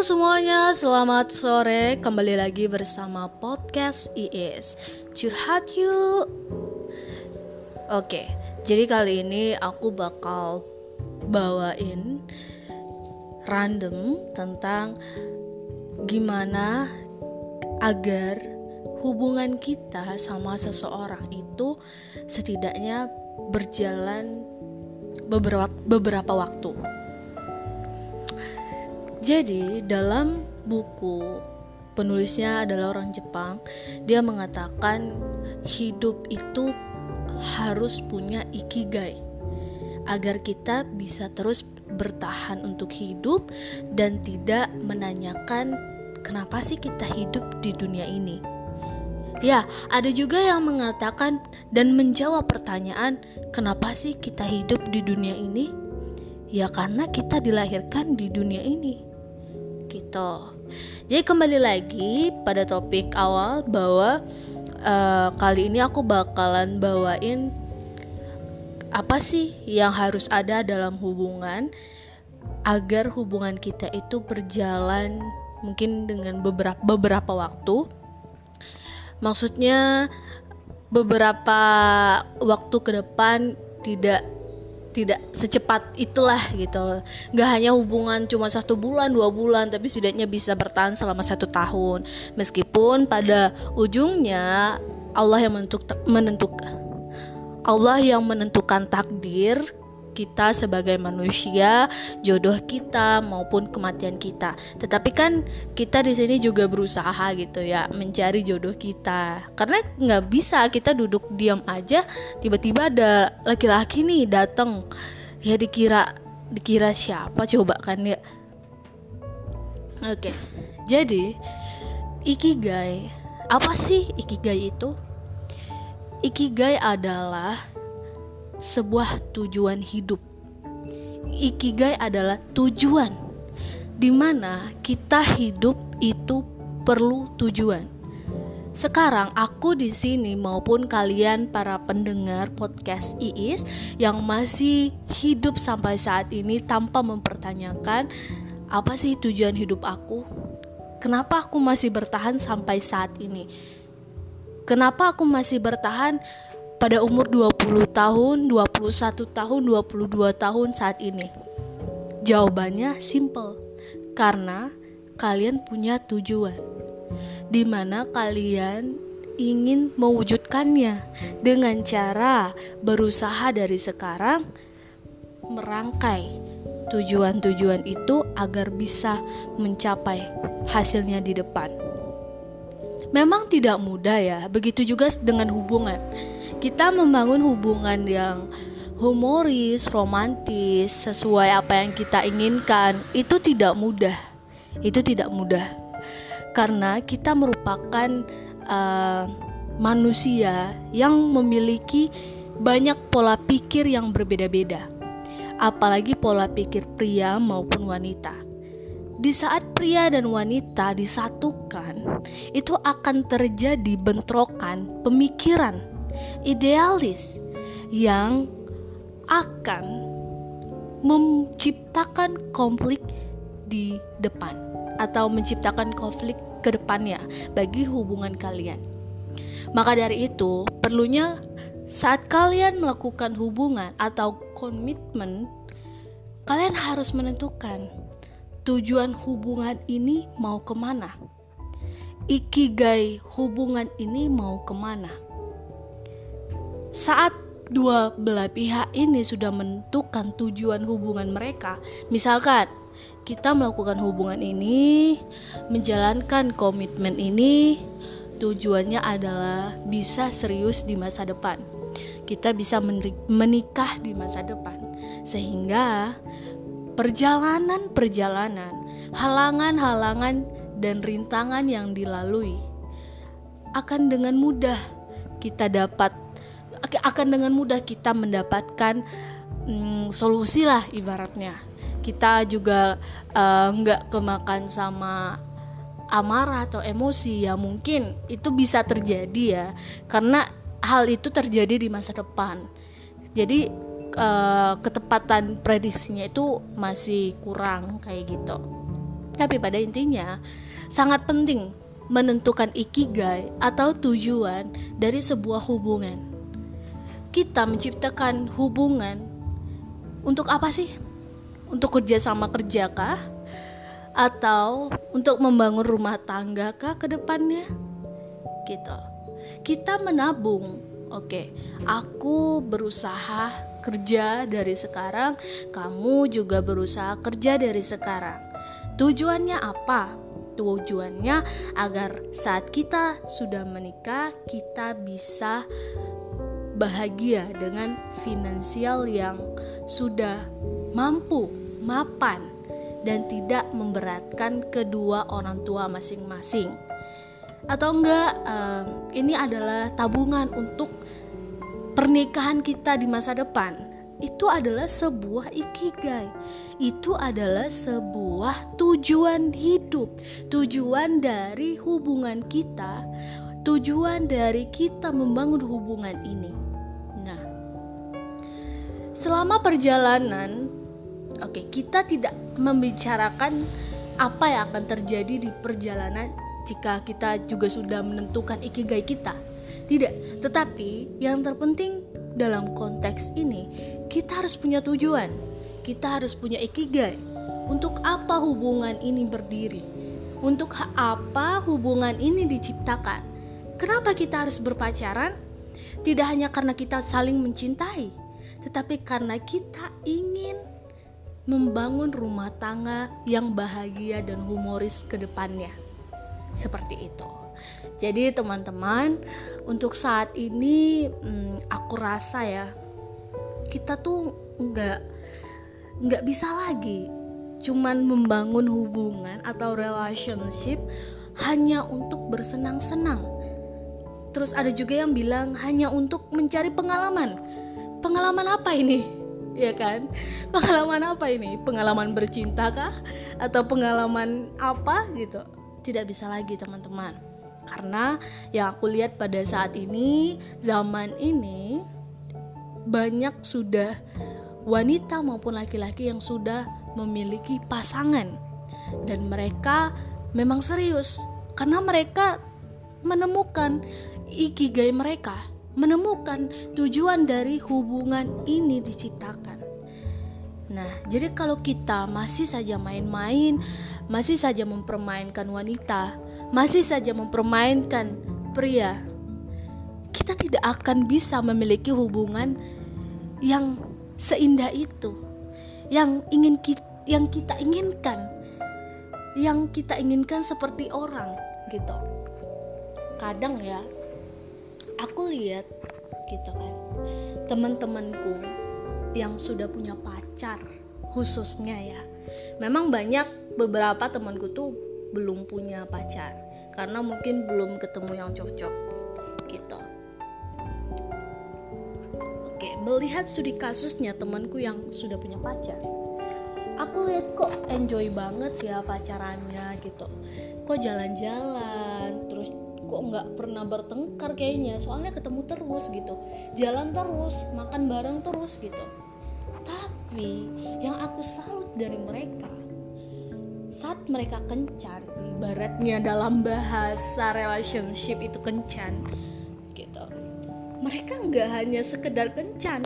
Semuanya, selamat sore. Kembali lagi bersama podcast IS. Curhat yuk. Oke, jadi kali ini aku bakal bawain random tentang gimana agar hubungan kita sama seseorang itu setidaknya berjalan beberapa beberapa waktu. Jadi, dalam buku penulisnya adalah orang Jepang, dia mengatakan hidup itu harus punya ikigai agar kita bisa terus bertahan untuk hidup dan tidak menanyakan kenapa sih kita hidup di dunia ini. Ya, ada juga yang mengatakan dan menjawab pertanyaan, "Kenapa sih kita hidup di dunia ini?" Ya, karena kita dilahirkan di dunia ini. Gitu. Jadi, kembali lagi pada topik awal bahwa uh, kali ini aku bakalan bawain apa sih yang harus ada dalam hubungan agar hubungan kita itu berjalan mungkin dengan beberapa beberapa waktu maksudnya beberapa waktu ke depan tidak tidak secepat itulah gitu. Nggak hanya hubungan cuma satu bulan dua bulan tapi setidaknya bisa bertahan selama satu tahun. Meskipun pada ujungnya Allah yang menentuk Allah yang menentukan takdir kita sebagai manusia, jodoh kita maupun kematian kita. Tetapi kan kita di sini juga berusaha gitu ya mencari jodoh kita. Karena nggak bisa kita duduk diam aja tiba-tiba ada laki-laki nih datang ya dikira dikira siapa coba kan ya. Oke. Jadi ikigai apa sih ikigai itu? Ikigai adalah sebuah tujuan hidup. Ikigai adalah tujuan di mana kita hidup itu perlu tujuan. Sekarang aku di sini maupun kalian para pendengar podcast Iis yang masih hidup sampai saat ini tanpa mempertanyakan apa sih tujuan hidup aku? Kenapa aku masih bertahan sampai saat ini? Kenapa aku masih bertahan pada umur 20 tahun, 21 tahun, 22 tahun saat ini? Jawabannya simple. Karena kalian punya tujuan. Di mana kalian ingin mewujudkannya dengan cara berusaha dari sekarang merangkai tujuan-tujuan itu agar bisa mencapai hasilnya di depan. Memang tidak mudah ya, begitu juga dengan hubungan kita membangun hubungan yang humoris, romantis, sesuai apa yang kita inginkan, itu tidak mudah. Itu tidak mudah. Karena kita merupakan uh, manusia yang memiliki banyak pola pikir yang berbeda-beda. Apalagi pola pikir pria maupun wanita. Di saat pria dan wanita disatukan, itu akan terjadi bentrokan pemikiran idealis yang akan menciptakan konflik di depan atau menciptakan konflik ke depannya bagi hubungan kalian. Maka dari itu, perlunya saat kalian melakukan hubungan atau komitmen, kalian harus menentukan tujuan hubungan ini mau ke mana. Ikigai hubungan ini mau ke mana saat dua belah pihak ini sudah menentukan tujuan hubungan mereka, misalkan kita melakukan hubungan ini, menjalankan komitmen ini, tujuannya adalah bisa serius di masa depan. Kita bisa menikah di masa depan, sehingga perjalanan-perjalanan, halangan-halangan, dan rintangan yang dilalui akan dengan mudah kita dapat akan dengan mudah kita mendapatkan mm, solusi lah ibaratnya. Kita juga eh, nggak uh, kemakan sama amarah atau emosi ya mungkin itu bisa terjadi ya. Karena hal itu terjadi di masa depan. Jadi uh, ketepatan prediksinya itu masih kurang kayak gitu Tapi pada intinya sangat penting menentukan ikigai atau tujuan dari sebuah hubungan. Kita menciptakan hubungan untuk apa sih? Untuk kerja sama kerja kah? Atau untuk membangun rumah tangga kah ke depannya? Gitu. Kita menabung. Oke, aku berusaha kerja dari sekarang, kamu juga berusaha kerja dari sekarang Tujuannya apa? Tujuannya agar saat kita sudah menikah, kita bisa bahagia dengan finansial yang sudah mampu, mapan, dan tidak memberatkan kedua orang tua masing-masing. Atau enggak, um, ini adalah tabungan untuk pernikahan kita di masa depan itu adalah sebuah ikigai. Itu adalah sebuah tujuan hidup, tujuan dari hubungan kita, tujuan dari kita membangun hubungan ini. Nah, selama perjalanan, oke, okay, kita tidak membicarakan apa yang akan terjadi di perjalanan jika kita juga sudah menentukan ikigai kita. Tidak, tetapi yang terpenting dalam konteks ini kita harus punya tujuan, kita harus punya ikigai. Untuk apa hubungan ini berdiri? Untuk apa hubungan ini diciptakan? Kenapa kita harus berpacaran? Tidak hanya karena kita saling mencintai, tetapi karena kita ingin membangun rumah tangga yang bahagia dan humoris ke depannya. Seperti itu. Jadi teman-teman, untuk saat ini hmm, aku rasa ya kita tuh nggak nggak bisa lagi cuman membangun hubungan atau relationship hanya untuk bersenang-senang. Terus ada juga yang bilang hanya untuk mencari pengalaman. Pengalaman apa ini? Ya kan? Pengalaman apa ini? Pengalaman bercinta kah? Atau pengalaman apa gitu? Tidak bisa lagi teman-teman. Karena yang aku lihat pada saat ini, zaman ini banyak sudah wanita maupun laki-laki yang sudah memiliki pasangan dan mereka memang serius karena mereka menemukan ikigai mereka, menemukan tujuan dari hubungan ini diciptakan. Nah, jadi kalau kita masih saja main-main, masih saja mempermainkan wanita, masih saja mempermainkan pria, kita tidak akan bisa memiliki hubungan yang seindah itu yang ingin kita, yang kita inginkan yang kita inginkan seperti orang gitu. Kadang ya aku lihat gitu kan teman-temanku yang sudah punya pacar khususnya ya memang banyak beberapa temanku tuh belum punya pacar karena mungkin belum ketemu yang cocok gitu Oke, melihat studi kasusnya temanku yang sudah punya pacar. Aku lihat kok enjoy banget ya pacarannya gitu. Kok jalan-jalan, terus kok nggak pernah bertengkar kayaknya. Soalnya ketemu terus gitu, jalan terus, makan bareng terus gitu. Tapi yang aku salut dari mereka mereka kencan, ibaratnya dalam bahasa relationship itu kencan mereka nggak hanya sekedar kencan,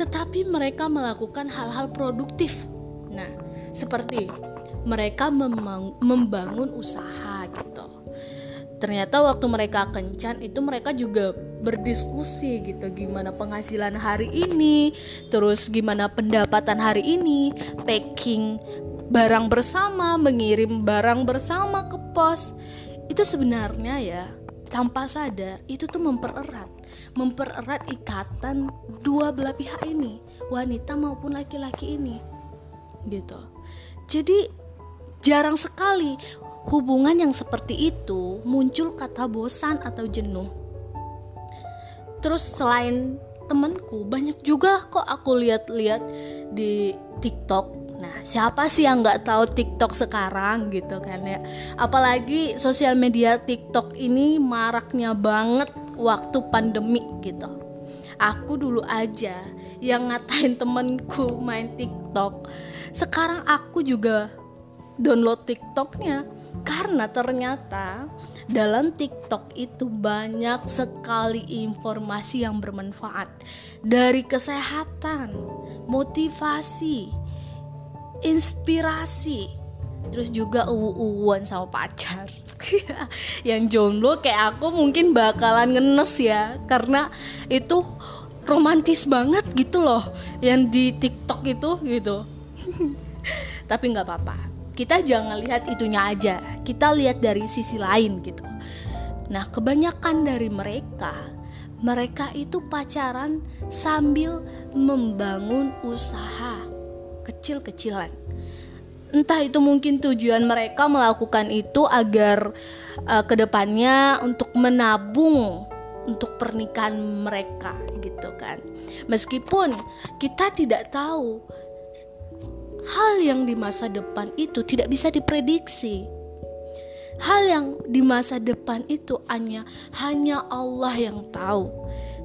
tetapi mereka melakukan hal-hal produktif. Nah, seperti mereka membangun usaha gitu. Ternyata waktu mereka kencan itu mereka juga berdiskusi gitu gimana penghasilan hari ini, terus gimana pendapatan hari ini, packing barang bersama, mengirim barang bersama ke pos. Itu sebenarnya ya tanpa sadar itu tuh mempererat. Mempererat ikatan dua belah pihak ini wanita maupun laki-laki ini gitu. Jadi jarang sekali hubungan yang seperti itu muncul kata bosan atau jenuh. Terus selain temanku banyak juga kok aku lihat-lihat di TikTok Nah, siapa sih yang nggak tahu TikTok sekarang gitu kan ya? Apalagi sosial media TikTok ini maraknya banget waktu pandemi gitu. Aku dulu aja yang ngatain temenku main TikTok. Sekarang aku juga download TikToknya karena ternyata dalam TikTok itu banyak sekali informasi yang bermanfaat dari kesehatan, motivasi, inspirasi, terus juga uwu-uwuan sama pacar. yang jomblo kayak aku mungkin bakalan ngenes ya karena itu romantis banget gitu loh yang di TikTok itu gitu. Tapi nggak apa-apa. Kita jangan lihat itunya aja. Kita lihat dari sisi lain gitu. Nah kebanyakan dari mereka mereka itu pacaran sambil membangun usaha kecil-kecilan entah itu mungkin tujuan mereka melakukan itu agar uh, ke depannya untuk menabung untuk pernikahan mereka gitu kan meskipun kita tidak tahu hal yang di masa depan itu tidak bisa diprediksi. Hal yang di masa depan itu hanya hanya Allah yang tahu.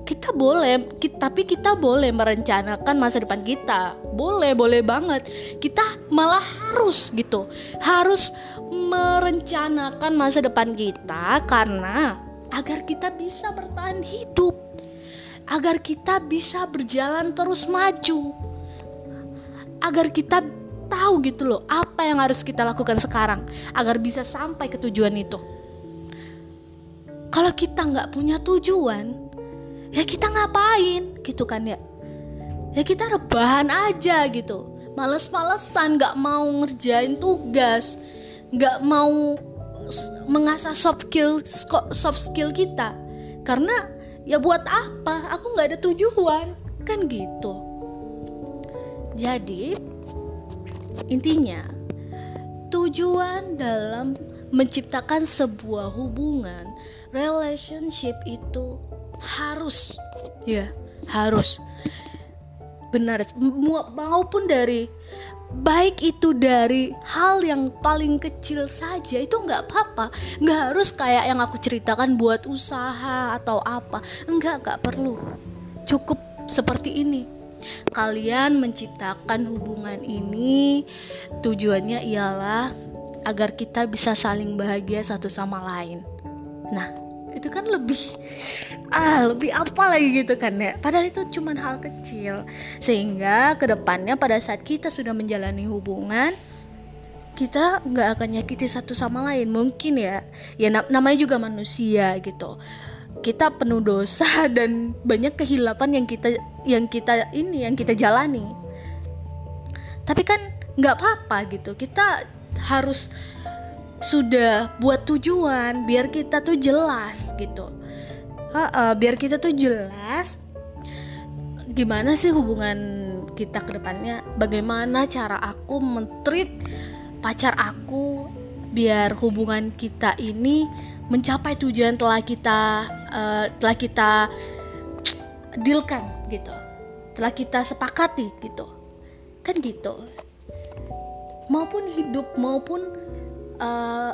Kita boleh, kita, tapi kita boleh merencanakan masa depan kita. Boleh, boleh banget. Kita malah harus gitu. Harus merencanakan masa depan kita karena agar kita bisa bertahan hidup. Agar kita bisa berjalan terus maju agar kita tahu gitu loh apa yang harus kita lakukan sekarang agar bisa sampai ke tujuan itu. Kalau kita nggak punya tujuan, ya kita ngapain? Gitu kan ya? Ya kita rebahan aja gitu, males-malesan nggak mau ngerjain tugas, nggak mau mengasah soft skill soft skill kita. Karena ya buat apa? Aku nggak ada tujuan. Kan gitu. Jadi, intinya tujuan dalam menciptakan sebuah hubungan relationship itu harus. Ya harus. Benar. Maupun dari baik itu dari hal yang paling kecil saja itu nggak apa-apa. Nggak harus kayak yang aku ceritakan buat usaha atau apa. Enggak nggak perlu. Cukup seperti ini. Kalian menciptakan hubungan ini tujuannya ialah agar kita bisa saling bahagia satu sama lain. Nah, itu kan lebih ah lebih apa lagi gitu kan ya? Padahal itu cuma hal kecil. Sehingga ke depannya pada saat kita sudah menjalani hubungan kita nggak akan nyakiti satu sama lain. Mungkin ya ya namanya juga manusia gitu. Kita penuh dosa dan banyak kehilapan yang kita yang kita ini yang kita jalani. Tapi kan nggak apa-apa gitu. Kita harus sudah buat tujuan biar kita tuh jelas gitu. Uh, uh, biar kita tuh jelas gimana sih hubungan kita ke depannya? Bagaimana cara aku mentreat pacar aku biar hubungan kita ini mencapai tujuan telah kita uh, telah kita dealkan gitu. Telah kita sepakati gitu. Kan gitu. Maupun hidup maupun uh,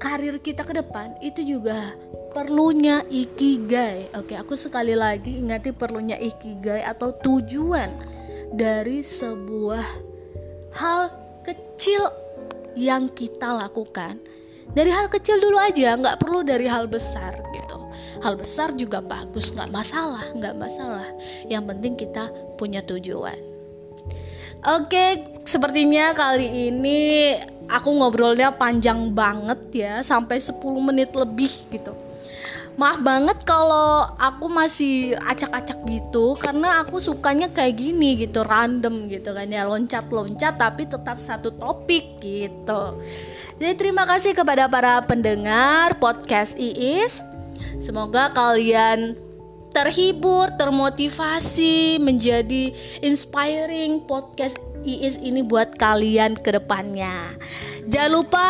karir kita ke depan itu juga perlunya ikigai. Oke aku sekali lagi ingati perlunya ikigai atau tujuan dari sebuah hal kecil yang kita lakukan. Dari hal kecil dulu aja nggak perlu dari hal besar gitu. Hal besar juga bagus nggak masalah nggak masalah. Yang penting kita punya tujuan. Oke sepertinya kali ini aku ngobrolnya panjang banget ya sampai 10 menit lebih gitu maaf banget kalau aku masih acak-acak gitu karena aku sukanya kayak gini gitu random gitu kan ya loncat-loncat tapi tetap satu topik gitu jadi terima kasih kepada para pendengar podcast Iis. Semoga kalian terhibur, termotivasi, menjadi inspiring podcast Iis ini buat kalian ke depannya. Jangan lupa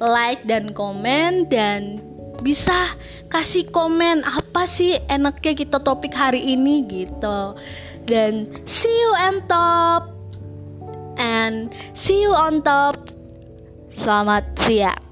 like dan komen dan bisa kasih komen apa sih enaknya kita topik hari ini gitu. Dan see you on top and see you on top Selamat siang.